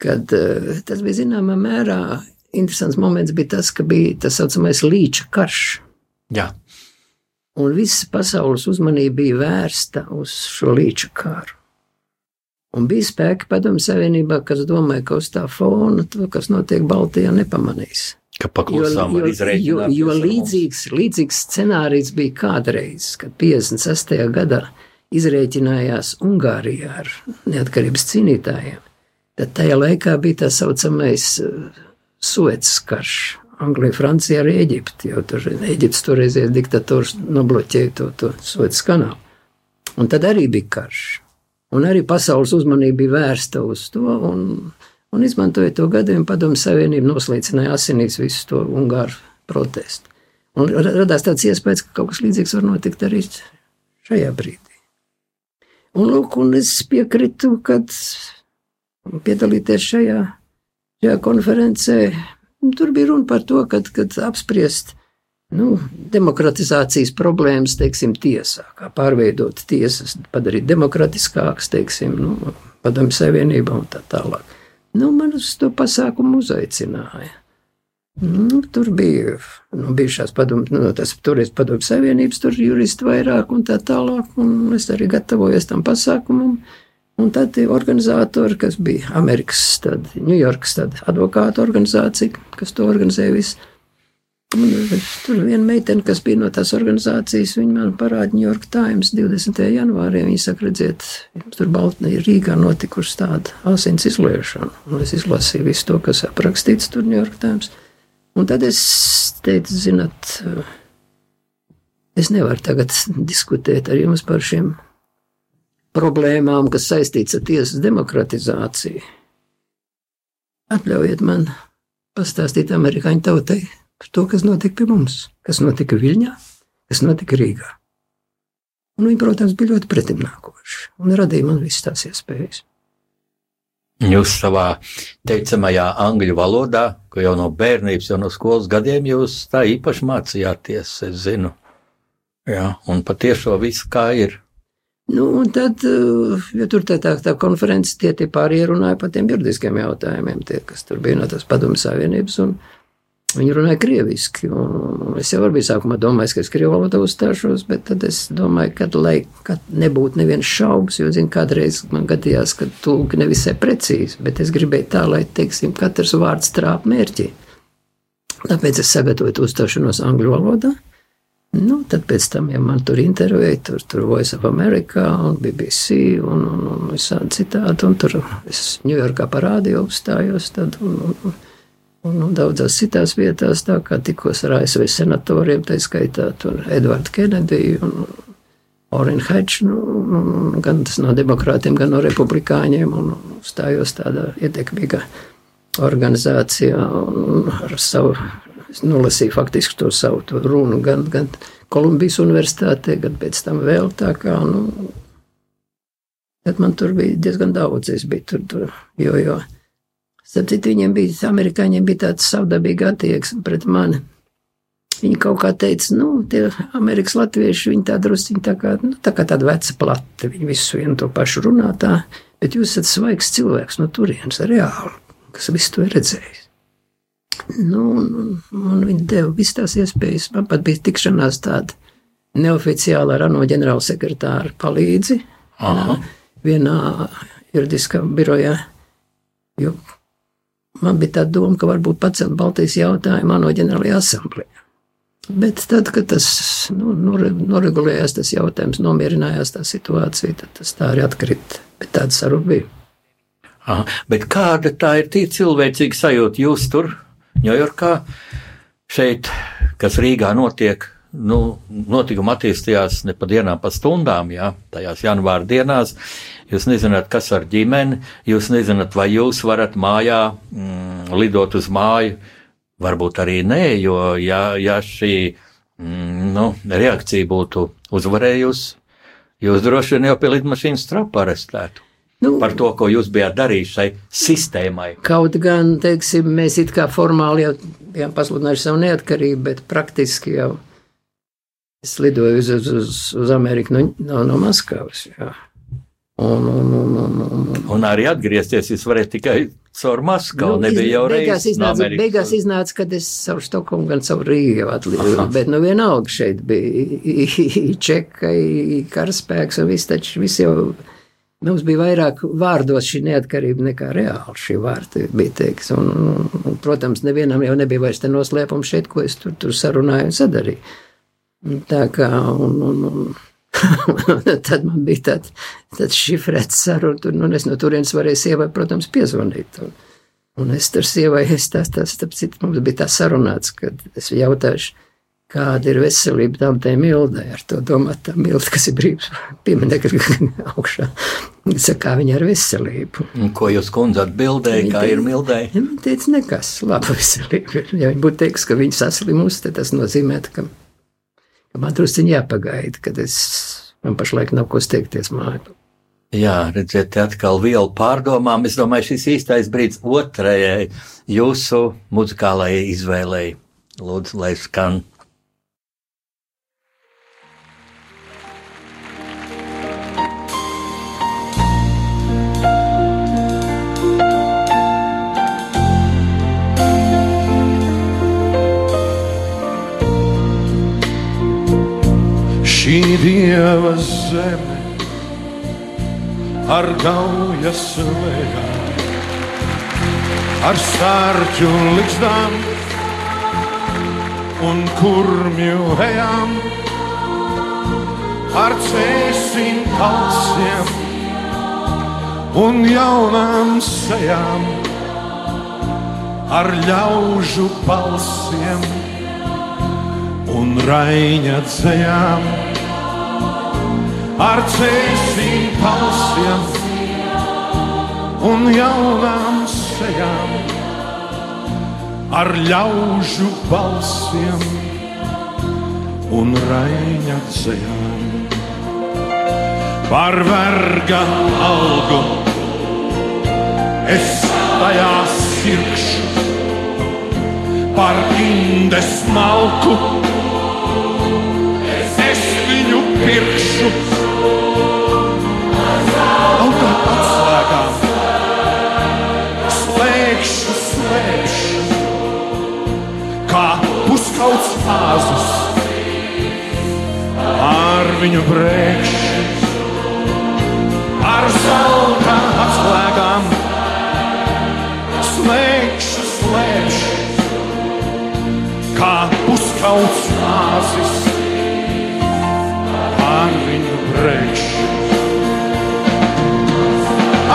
Kad, uh, tas bija zināmā mērā interesants moments, bija tas, ka bija tas saucamais līča karš. Jā. Un viss pasaules uzmanība bija vērsta uz šo līča karu. Un bija spēki padomju savienībā, kas domāja, ka uz tā fona to, kas notiek Baltijā, nepamanīs. Ka paklusām jo, jo, jo, līdzīgs, līdzīgs scenārijs bija kādreiz, kad 56. gadā izrēķinājās Ungārijā ar neatkarības cīnītājiem. Tad tajā laikā bija tā saucamais uh, Suecas karš. Anglija, Francija ar Eģipti, jo tur Eģiptes toreizie diktators nobloķēja to, to Suecas kanālu. Un tad arī bija karš. Un arī pasaules uzmanība bija vērsta uz to, un, un izmantoja to gadījumu, padomu savienību noslīcināja asinīs visu to Ungāru protestu. Un radās tāds iespējas, ka kaut kas līdzīgs var notikt arī šajā brīdī. Un, lūk, un es piekritu, kad piedalīties šajā, šajā konferencē. Tur bija runa par to, kad, kad apspriest nu, demokratizācijas problēmas, teiksim, tiesā, kā pārveidot tiesas, padarīt demokratiskākas, teiksim, nu, padomju savienībā un tā tālāk. Nu, man uz to pasākumu uzaicināja. Nu, tur bija nu, bijušās padomu, nu, tas toreiz padomu savienības, tur juristi vairāk un tā tālāk, un es arī gatavojos tam pasākumam. Un tad organizatori, kas bija Amerikas, tad Ņujorkas tad advokātu organizācija, kas to organizēja visu. Un tur viena meitene, kas bija no tās organizācijas, viņa man parāda New York Times 20. janvārī. Viņa saka, redziet, tur Baltnē, Rīgā notikusi tāda asins izliešana. Un es izlasīju visu to, kas aprakstīts tur New York Times. Un tad es teicu, zinot, es nevaru tagad diskutēt ar jums par šiem problēmām, kas saistīts ar tiesas demokratizāciju. Atļaujiet man pastāstīt amerikāņu tautai par to, kas notika pie mums, kas notika Viļņā, kas notika Rīgā. Un viņi, protams, bija ļoti pretimnākoši un radīja man visas tās iespējas. Jūs savā teicamajā angļu valodā, ko jau no bērnības, jau no skolas gadiem jūs tā īpaši mācījāties, es zinu. Jā, un patiešām viss kā ir. Nu, un tad, eh, ja tur tā, tā, tā konferences tie, tie pārējie runāja par tiem juridiskiem jautājumiem, tie, kas tur bija no tās padomju savienības, un, Viņi runāja krieviski. Es jau biju sākumā domājis, ka es krievu valodā uzstāšos, bet tad es domāju, ka, lai kad nebūtu nevienas šaubas, jo, zinu, kādreiz man gadījās, ka tulki nevisai precīzi, bet es gribēju tā, lai, teiksim, katrs vārds trāp mērķī. Tāpēc es sagatavoju uzstāšanos angļu valodā. Nu, tad pēc tam, ja man tur intervēja, tur, tur Voice of America un BBC un, un, un visādi citādi, un tur es Ņujorkā parādīju, uzstājos tad. Un, un, un, un, un daudzās citās vietās, tā kā tikos ar ASV senatoriem, tā skaitā Edvardu Kenediju un Orinu Hedžu, nu, gan no demokrātiem, gan no republikāņiem, un stājos tādā ietekmīgā organizācijā un ar savu, es nolasīju faktiski to savu to runu, gan, gan Kolumbijas universitātē, gan pēc tam vēl tā kā, nu, tad man tur bija diezgan daudz, es biju tur, tur jo, jo, citu, viņiem bija, amerikāņiem bija tāds savdabīga attieksme pret mani. Viņi kaut kā teica, nu, tie amerikāņu latvieši, viņi tā drusciņi tā kā, nu, tā kā tāda veca plata, viņi visu vienu to pašu runā tā, bet jūs esat svaigs cilvēks no turienes, reāli, kas visu to ir redzējis. Nu, un, un viņi deva visas tās iespējas, man pat bija tikšanās tāda neoficiāla ar ANO ģenerālsekretāru palīdzi Aha. vienā juridiskā birojā, jo man bija tā doma, ka varbūt pacelt Baltijas jautājumu ANO ģenerālajā asamblējā. Bet tad, kad tas nu, noregulējās, tas jautājums, nomierinājās tā situācija, tad tas tā arī atkrita. Bet tāda saruna bija. Aha, bet kāda tā ir tīra cilvēcīga sajūta? Jūs tur, Ņujorkā, šeit, kas Rīgā notiek, nu, notikumi attīstījās ne pa dienām, pa stundām, jā, tajās janvāra dienās. Jūs nezināt, kas ar ģimeni, jūs nezināt, vai jūs varat mājā mm, lidot uz māju Varbūt arī nē, jo ja, ja šī mm, nu, reakcija būtu uzvarējusi, jūs droši vien jau pie lidmašīnas trapa arestētu. Nu, par to, ko jūs bijāt darījuši šai sistēmai. Kaut gan, teiksim, mēs it kā formāli jau bijām pasludinājuši savu neatkarību, bet praktiski jau es lidoju uz, uz, uz, uz Ameriku no, no, no Maskavas. Jā. Un, un, un, un, un. un arī atgriezties jūs varat tikai caur Maskavu. Nu, nebija jau beigās iznāca, no beigās iznāca, kad es caur Stokholmu, gan caur Rīgu atlidoju. Bet nu vienalga šeit bija čeka, karaspēks un viss taču, viss jau. Mums bija vairāk vārdos šī neatkarība nekā reāli šī vārta bija teiks. Un, un, protams, nevienam jau nebija vairs te noslēpums šeit, ko es tur, tur sarunāju un sadarīju. Tā kā, un, un, un tad man bija tāds tād šifrēts saruna, tur, nu, es no turienes varēju sievai, protams, piezvanīt. Un, un es tur sievai, es tās, tās, citu, mums bija tā sarunāts, kad es jautāšu, kāda ir veselība tam tēm mildai, ar to domāt, tā milda, kas ir brīvs pieminekļi augšā. Kā viņa ar veselību. Ko jūs kundze atbildēja, kā ir mildai? Viņa teica, nekas, laba veselība. Ja viņa būtu teiks, ka viņa saslimus, tad tas nozīmē, ka Man drusciņi jāpagaida, kad es man pašlaik nav ko steigties mājā. Jā, redziet, atkal vielu pārdomām. Es domāju, šis īstais brīdis otrajai jūsu muzikālajai izvēlei. Lūdzu, lai skan. Šī dieva zeme ar gaujas lēgām, ar sārķu likstām un kurmju ejām, ar cēsim kalsiem un jaunām sejām, ar ļaužu balsiem un raiņa dzējām ar cēsīm palsiem un jaunām sejām, ar ļaužu balsiem un raiņa dzējām. Par verga algu es tajā sirkšu, par indes malku viņu brēkšu, ar zelta atslēgām. Slēgšu, slēgšu, kā puskauts āzus, ar viņu brēkšu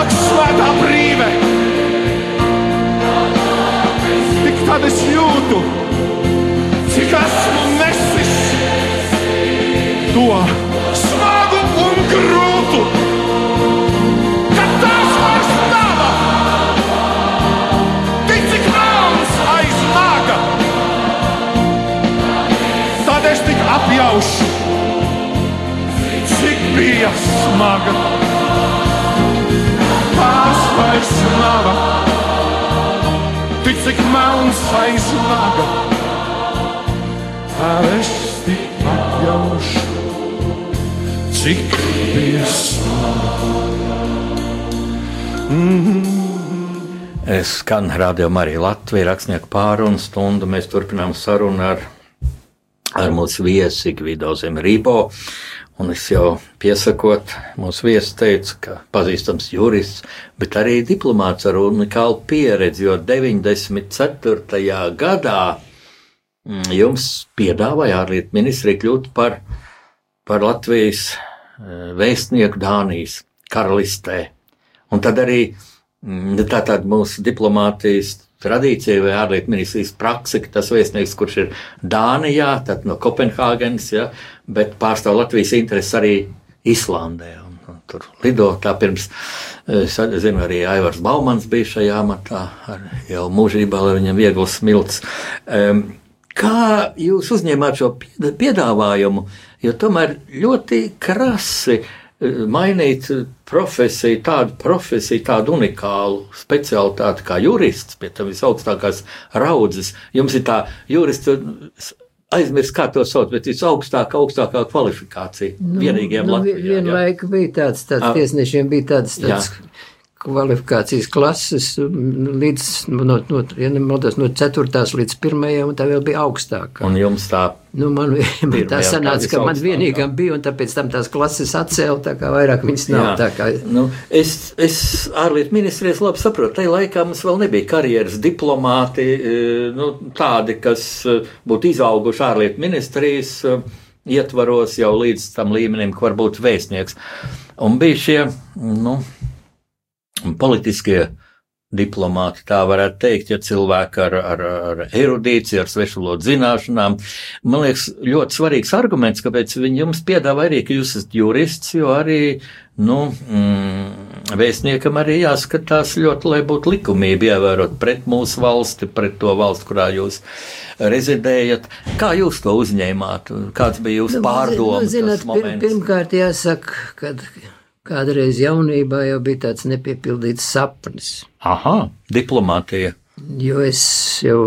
ak, svētā brīve! Tik tad es jūtu, cik esmu nesis to apjaušu, cik bija smaga tās vairs nav. Tik cik melns aiz naga, tā es tik atjaušu, cik bija smaga. Mm. Es skan rādījumā arī Latvijas rakstnieku pārunu stundu. Mēs turpinām sarunu ar, ar mūsu viesi Gvido Zemrībo. Un es jau piesakot, mūsu viesis teica, ka pazīstams jurists, bet arī diplomāts ar unikālu pieredzi, jo 94. gadā mm, jums piedāvāja ārlietu ministrija kļūt par, par Latvijas eh, vēstnieku Dānijas karalistē. Un tad arī mm, tā tāda mūsu diplomātijas tradīcija vai ārlietu ministrijas praksa, ka tas vēstnieks, kurš ir Dānijā, tad no Kopenhāgenes, ja, bet pārstāv Latvijas intereses arī Islandē. Un, un tur lido tā pirms, es zinu, arī Aivars Baumans bija šajā amatā, jau mūžībā, lai viņam viegls smilts. Um, kā jūs uzņēmāt šo piedāvājumu, jo tomēr ļoti krasi uh, mainīt profesiju, tādu profesiju, tādu unikālu specialitāti kā jurists, pie tam visaugstākās raudzes. Jums ir tā jurists. Aizmirst, kā to sauc, bet visaugstākā, augstākā kvalifikācija. Nu, Vienīgiem nu, Latvijā. Vienlaik bija tāds, tāds tiesnešiem bija tāds, tāds Jā. Kvalifikācijas klases līdz, no, no, ja nemaldos, no 4. līdz 1. un tā vēl bija augstākā. Un jums tā Nu, man, man tā sanāca, ka man vienīgam bija, un tāpēc tam tās klases atcēla, tā kā vairāk viņas nav. Jā. Tā kā, Nu, es, es ārlietu ministrijas labi saprotu. Tajā laikā mums vēl nebija karjeras diplomāti, eh, nu, tādi, kas eh, būtu izauguši ārlietu ministrijas eh, ietvaros jau līdz tam līmenim, ka var būt vēstnieks. Un bija šie nu, politiskie diplomāti, tā varētu teikt, ja cilvēki ar, ar, ar erudīciju, ar svešvalodu zināšanām. Man liekas, ļoti svarīgs arguments, kāpēc viņi jums piedāvā arī, ka jūs esat jurists, jo arī, nu, mm, vēstniekam arī jāskatās ļoti, lai būtu likumība ievērot pret mūsu valsti, pret to valsti, kurā jūs rezidējat. Kā jūs to uzņēmāt? Kāds bija jūsu pārdomas? Nu, zināt, pir, pirmkārt jāsaka, ka kādreiz jaunībā jau bija tāds nepiepildīts sapnis. Aha, diplomātija. Jo es jau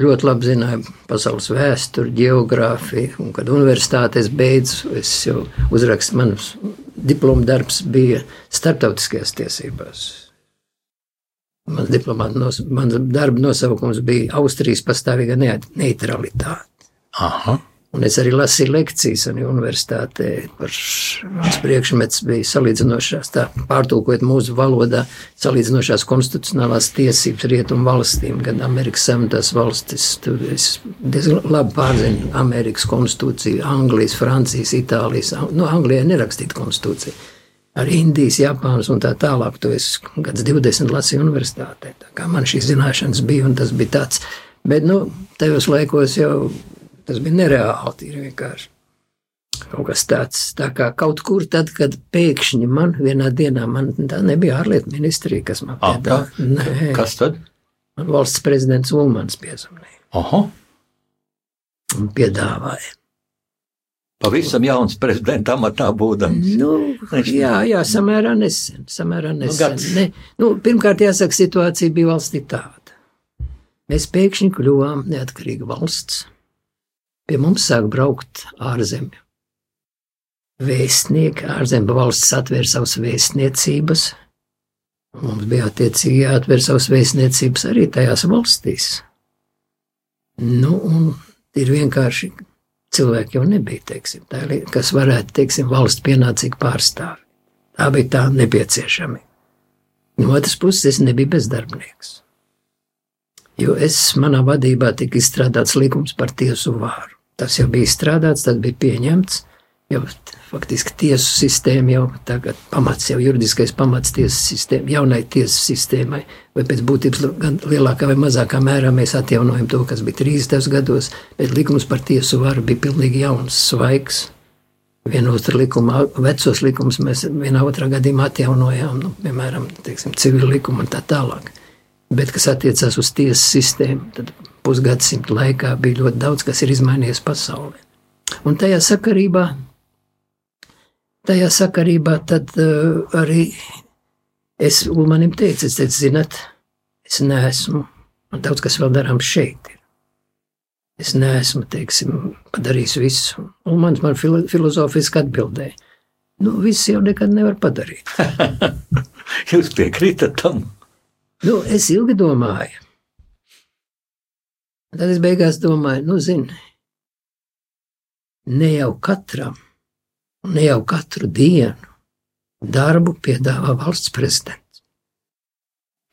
ļoti labi zināju pasaules vēsturi, geogrāfiju, un kad universitāte es beidzu, es jau uzrakstu, manas diploma darbs bija starptautiskajās tiesībās. Mans diplomāta nos, mans darba nosaukums bija Austrijas pastāvīga neutralitāte. Aha. Un es arī lasīju lekcijas un universitātē mans priekšmets bija salīdzinošās, tā pārtulkojot mūsu valodā, salīdzinošās konstitucionālās tiesības rietumu valstīm, gan Amerikas Savienotās valstis. Tur es diezgan labi pārzinu Amerikas konstitūciju, Anglijas, Francijas, Itālijas, no Anglijai nerakstīt konstitūciju. Ar Indijas, Japānas un tā tālāk. To es gads 20 lasīju universitātē. Tā kā man šīs zināšanas bija un tas bija tāds. Bet, nu, tajos laikos jau Tas bija nereāli, tīri vienkārši. Kaut kas tāds, tā kā kaut kur tad, kad pēkšņi man vienā dienā, man tā nebija ārlietu ministrija, kas man piedāvāja. Kas tad? man valsts prezidents Ulmans piezvanīja Aha. un piedāvāja. Pavisam jauns prezidenta amatā būdams. Nu, jā, jā, samērā nesen. Samērā nesen. gads. Ne, nu, pirmkārt, jāsaka, situācija bija valstī tāda. Mēs pēkšņi kļuvām neatkarīga valsts. Pie mums sāk braukt ārzemju vēstnieki, ārzemju valsts atvēra savas vēstniecības. Mums bija attiecīgi jāatver savas vēstniecības arī tajās valstīs. Nu, un ir vienkārši cilvēki jau nebija, teiksim, tā, kas varētu, teiksim, valsts pienācīgi pārstāvi. Tā bija tā nepieciešama. No otras puses, es nebiju bezdarbnieks. Jo es manā vadībā tika izstrādāts likums par tiesu vāru. Tas jau bija izstrādāts, tas bija pieņemts. Jau faktiski tiesu sistēma jau tagad pamats, jau juridiskais pamats tiesu sistēma, jaunai tiesu sistēmai, vai pēc būtības gan lielākā vai mazākā mērā mēs atjaunojam to, kas bija 30. gados, bet likums par tiesu varu bija pilnīgi jauns, svaigs. Vienu otru likumu, vecos likumus mēs vienā otrā gadījumā atjaunojām, nu, piemēram, teiksim, civil likumu un tā tālāk. Bet, kas attiecās uz tiesu sistēmu, tad pusgadsimta laikā bija ļoti daudz, kas ir izmainījies pasaulē. Un tajā sakarībā, tajā sakarībā tad uh, arī es Ulmanim teicu, es teicu, zinat, es neesmu, un daudz kas vēl darām šeit. Ir. Es neesmu, teiksim, padarījis visu. Un man, man filo, filozofiski atbildēja, nu, viss jau nekad nevar padarīt. Jūs piekrītat tam? Nu, es ilgi domāju. Tad es beigās domāju, nu, zini, ne jau katram, ne jau katru dienu darbu piedāvā valsts prezidents.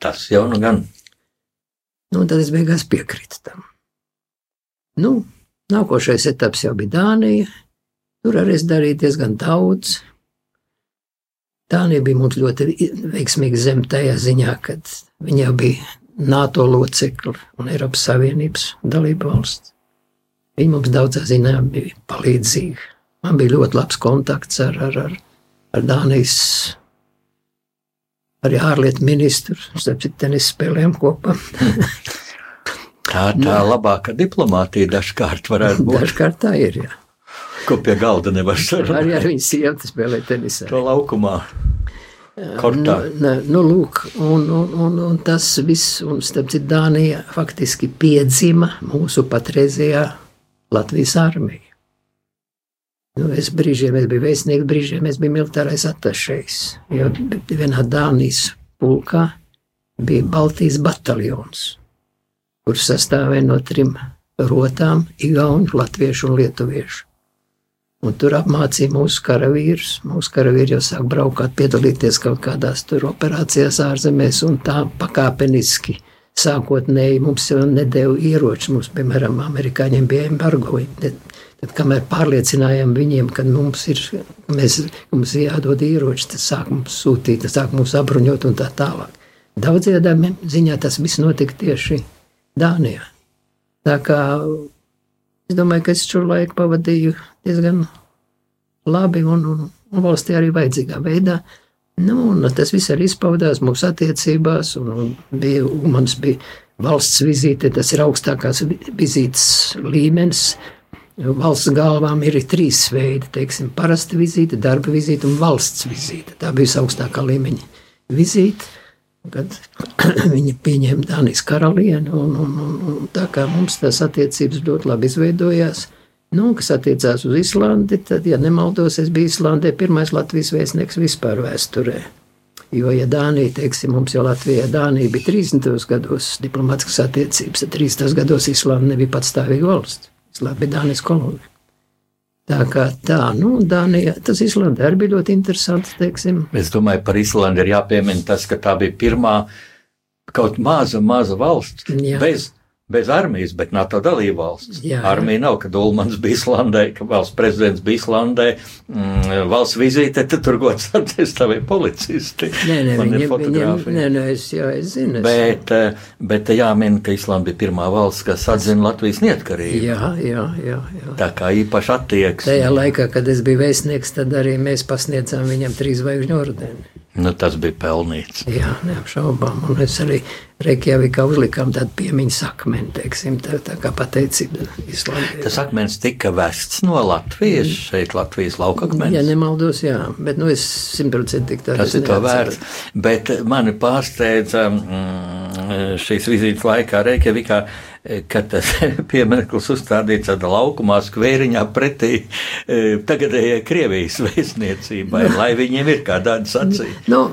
Tas jau nu gan. Nu, tad es beigās piekrītu tam. Nu, nākošais etaps jau bija Dānija. Tur arī es darīju diezgan daudz. Dānija bija mums ļoti veiksmīga zem tajā ziņā, ka viņa jau bija NATO locekli un Eiropas Savienības dalība valsts. Viņa mums daudzā ziņā bija palīdzīga. Man bija ļoti labs kontakts ar, ar, ar, ar Dānijas arī ārlietu ministru. Starp citu, tenis spēlējām kopā. tā tā labākā diplomātija dažkārt varētu būt. Dažkārt tā ir. Jā. Ko pie galda nevar sarunāt. Arī ar viņu sievu spēlēt tenisā. To laukumā. Kortā. Nu, nu, lūk, un, un, un, un tas viss, un starp citu, Dānija faktiski piedzima mūsu patreizējā Latvijas armija. Nu, es brīžiem es biju vēstnieks, brīžiem es biju militārais attašējs. Jo vienā Dānijas pulkā bija Baltijas bataljons, kurš sastāvēja no trim rotām - Igaunu, Latviešu un Lietuviešu. Un tur apmācīja mūsu karavīrus. Mūsu karavīri jau sāk braukt, piedalīties kaut kādās tur operācijās ārzemēs, un tā pakāpeniski. Sākotnēji mums jau nedēļa ieroči. Mums, piemēram, amerikāņiem bija embargo. Tad, kamēr pārliecinājām viņiem, ka mums ir, mēs, mums jādod ieroči, tad sāk mums sūtīt, tad sāk mums apbruņot un tā tālāk. Daudzajā ziņā tas viss notika tieši Dānijā. Tā kā es domāju, ka es šo laiku pavadīju diezgan labi un, un, un valstī arī vajadzīgā veidā. Nu, tas viss arī izpaudās mūsu attiecībās, un, un bija, mums bija valsts vizīte, tas ir augstākās vizītes līmenis Valsts galvām ir trīs veidi - teiksim, parasta vizīte, darba vizīte un valsts vizīte. Tā bija augstākā līmeņa vizīte, kad viņi pieņēma Dānijas karalieni. Un, un, un, un tā kā mums tās attiecības ļoti labi izveidojās, nu, kas attiecās uz Islandi, tad, ja nemaldos, es biju Islandē pirmais Latvijas vēstnieks vispār vēsturē. Jo, ja Dānija, teiksim, mums jau Latvijā Dānija bija 30. gados diplomātiskas attiecības, tad 30. gados Islanda nebija patstāvīga valsts. Labi, Dānijas kolonija. Tā kā tā, nu, Dānija, tas Islandē arī bija ļoti interesants, teiksim. Es domāju, par Islandi ir jāpiemina tas, ka tā bija pirmā kaut maza, maza valsts Jā. bez bez armijas, bet NATO dalību valsts. Jā, jā. Armija nav, kad Ulmans bija Islandē, ka valsts prezidents bija Islandē, mm, valsts vizīte, tad tur gods atstāvēja policisti. Nē, nē, Man viņiem, viņiem, nē, nē, es jau es zinu. Es... Bet, eh, bet jāmin, ka Islanda bija pirmā valsts, kas atzina Latvijas neatkarību. Jā, jā, jā, jā. Tā kā īpaši attieksme. Tajā laikā, kad es biju vēstnieks, tad arī mēs pasniedzām viņam trīs zvaigžņu ordeni. Nu, tas bija pelnīts. Jā, neapšaubām. Un es arī Reikjavikā uzlikām tādu piemiņas akmeni, teiksim, tā, tā kā pateicība Islandē. Tas akmens tika vests no Latvijas, mm. šeit Latvijas laukakmens. Ja nemaldos, jā, bet nu es simtprocentīgi tā Tas ir to vērts. Bet mani pārsteidza mm, šīs vizītes laikā Reikjavikā kad tas piemineklis uzstādīts tādā laukumā, skvēriņā pretī e, tagadējai Krievijas vēstniecībai, no. lai viņiem ir kā tāda sacība. No,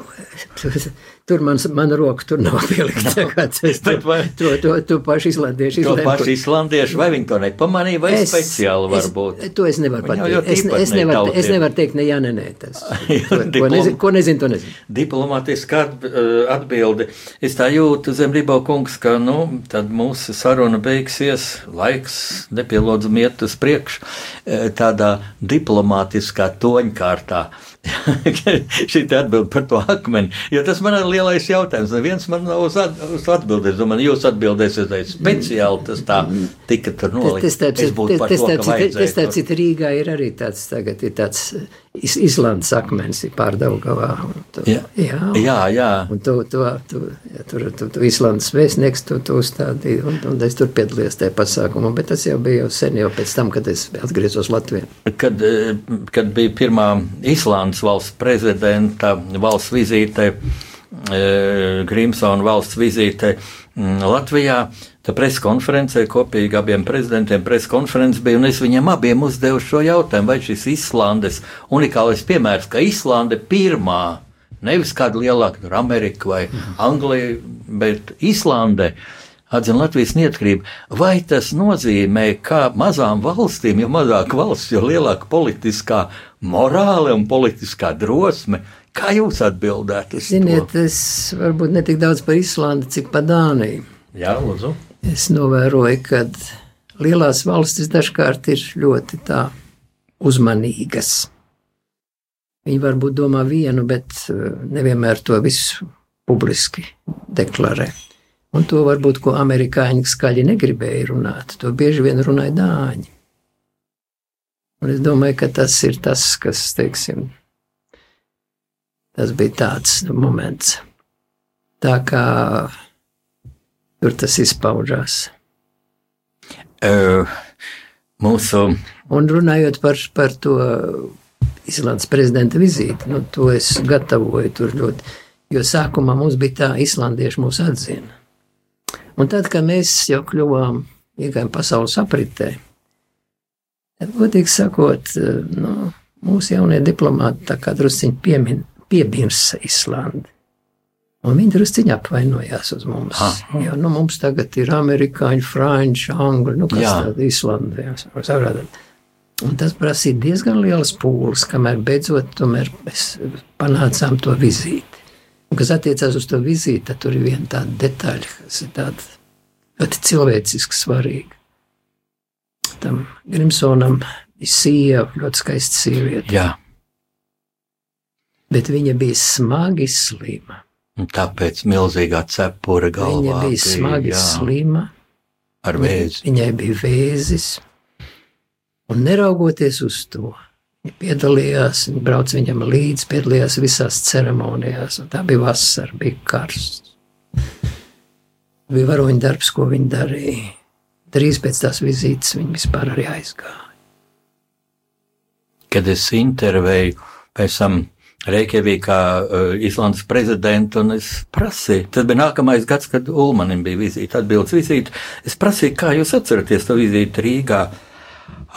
Tur man, man roka tur nav pielikta. Es to, vai, to, to, to pašu islandiešu izlēmu. To pašu islandiešu, vai viņi to nepamanīja, vai es, speciāli varbūt? Es, to es nevaru pateikt. Es, es, nevaru, es nevaru teikt, ne jā, ne nē. Tas, to, Diplom, ko, nezinu, ko nezinu, to nezinu. Diplomātiski uh, atbildi. Es tā jūtu, Zemrībo kungs, ka, nu, tad mūsu saruna beigsies, laiks nepielūdzam iet uz priekšu uh, tādā diplomātiskā toņkārtā. Šī atbild par to akmeni, jo tas man ir lielais jautājums. Neviens man nav uz, at, uz atbildēt. Es domāju, jūs atbildēsiet speciāli, tas tā tika tur nolikts. Tas, tas, tas, tas, tas, tas, tas Rīgā ir arī tāds, tagad ir tāds Is, Islandes akmens ir pārdaugavā. Tu, jā, jā, jā, jā. Un tu, tu, tu, ja, tur, tu, tu Islandes vēstnieks, tu, tu uzstādīji, un, un es tur piedalījos tajā pasākumā, bet tas jau bija jau sen, jau pēc tam, kad es atgriezos Latvijā. Kad, eh, kad bija pirmā Islandes valsts prezidenta valsts vizīte, eh, Grimsona valsts vizīte mm, Latvijā, Tā preskonferencē kopīgi abiem prezidentiem preskonferences bija, un es viņiem abiem uzdevu šo jautājumu, vai šis Islandes unikālais piemērs, ka Islande pirmā, nevis kāda lielāka, tur Amerika vai Anglija, bet Islande atzina Latvijas neatkarību, vai tas nozīmē, ka mazām valstīm, jo mazāka valsts, jo lielāka politiskā morāle un politiskā drosme, kā jūs atbildētu? Ziniet, to? es varbūt ne tik daudz par Islandi, cik par Dāniju. Jā, lūdzu es novēroju, ka lielās valstis dažkārt ir ļoti uzmanīgas. Viņi varbūt domā vienu, bet eh, nevienmēr to visu publiski deklarē. Un to varbūt, ko amerikāņi skaļi negribēja runāt, to bieži vien runāja dāņi. Un es domāju, ka tas ir tas, kas, teiksim, tas bija tāds moments. Tā kā tur tas izpaužās. Uh, mūsu. Un runājot par, par to Islandes prezidenta vizīti, nu, to es gatavoju tur ļoti. Jo sākumā mums bija tā, islandieši mūs atzina. Un tad, kad mēs jau kļuvām, iegājām pasaules apritē, tad, godīgi sakot, nu, mūsu jaunie diplomāti tā kā drusciņi piemin, piebirsa Islandi. Un viņi drusciņi apvainojās uz mums. Ha. Jo nu, mums tagad ir amerikāņi, franči, angļi, nu kas tāda Islanda. Un tas prasīja diezgan liels pūles, kamēr beidzot mēs panācām to vizīti. Un, kas attiecās uz to vizīti, tad tur ir viena tāda detaļa, kas ir tāda ļoti cilvēciski svarīga. Tam Grimsonam ir sieva, ļoti skaista sieviete. Jā. Bet viņa bija smagi slima. Tāpēc milzīgā cepura galvā. Viņa bija smagi jā, slima. Ar vēzi. Viņai bija vēzis. Un neraugoties uz to, viņa piedalījās, viņa brauca viņam līdzi, piedalījās visās ceremonijās. Tā bija vasara, bija karsts. Bija varoņa darbs, ko viņa darīja. Drīz pēc tās vizītes viņa vispār arī aizgāja. Kad es intervēju pēc tam Reikjavīkā uh, Islandes prezidentu, un es prasīju, tas bija nākamais gads, kad Ulmanim bija vizīte, atbildes vizīte. Es prasīju, kā jūs atceraties to vizīti Rīgā?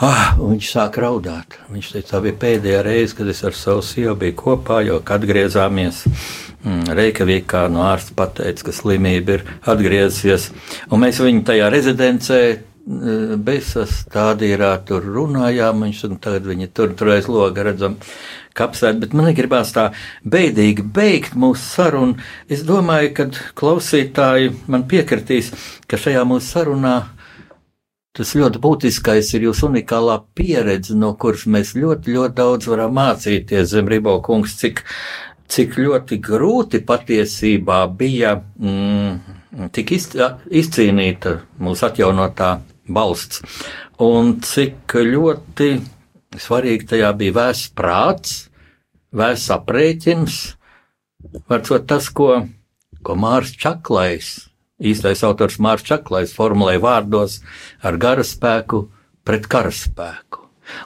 Ah, viņš sāk raudāt. Viņš teica, tā bija pēdējā reize, kad es ar savu sievu biju kopā, jo atgriezāmies mm, Reikjavīkā no ārsta pateica, ka slimība ir atgriezusies. Un mēs viņu tajā rezidencē mm, Besas stādījā tur runājām, viņš tagad viņi tur, tur aiz loga redzam kapsēt, bet man gribās tā beidīgi beigt mūsu sarunu. Es domāju, ka klausītāji man piekritīs, ka šajā mūsu sarunā tas ļoti būtiskais ir jūsu unikālā pieredze, no kuras mēs ļoti, ļoti daudz varam mācīties. Zemribo kungs, cik, cik ļoti grūti patiesībā bija mm, tik izcīnīta mūsu atjaunotā valsts, un cik ļoti Svarīgi tajā bija vēsts prāts, vēsts aprēķins, varbūt tas, ko, ko Mārcis Čaklais, īstais autors Mārcis Čaklais, formulēja vārdos ar garaspēku pret karaspēku.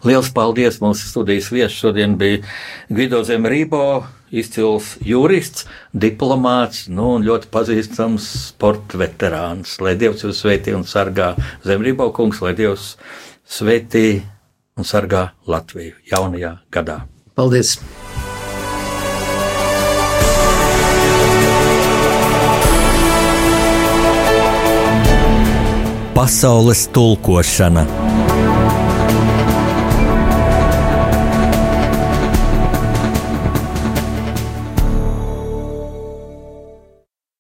Liels paldies! Mūsu studijas viesis šodien bija Gvido Zemrībo, izcils jurists, diplomāts, nu, un ļoti pazīstams sporta veterāns. Lai Dievs jūs sveitī un sargā Zemrībo kungs, lai Dievs sveitī un sargā Latviju jaunajā gadā. Paldies! Pasaules tulkošana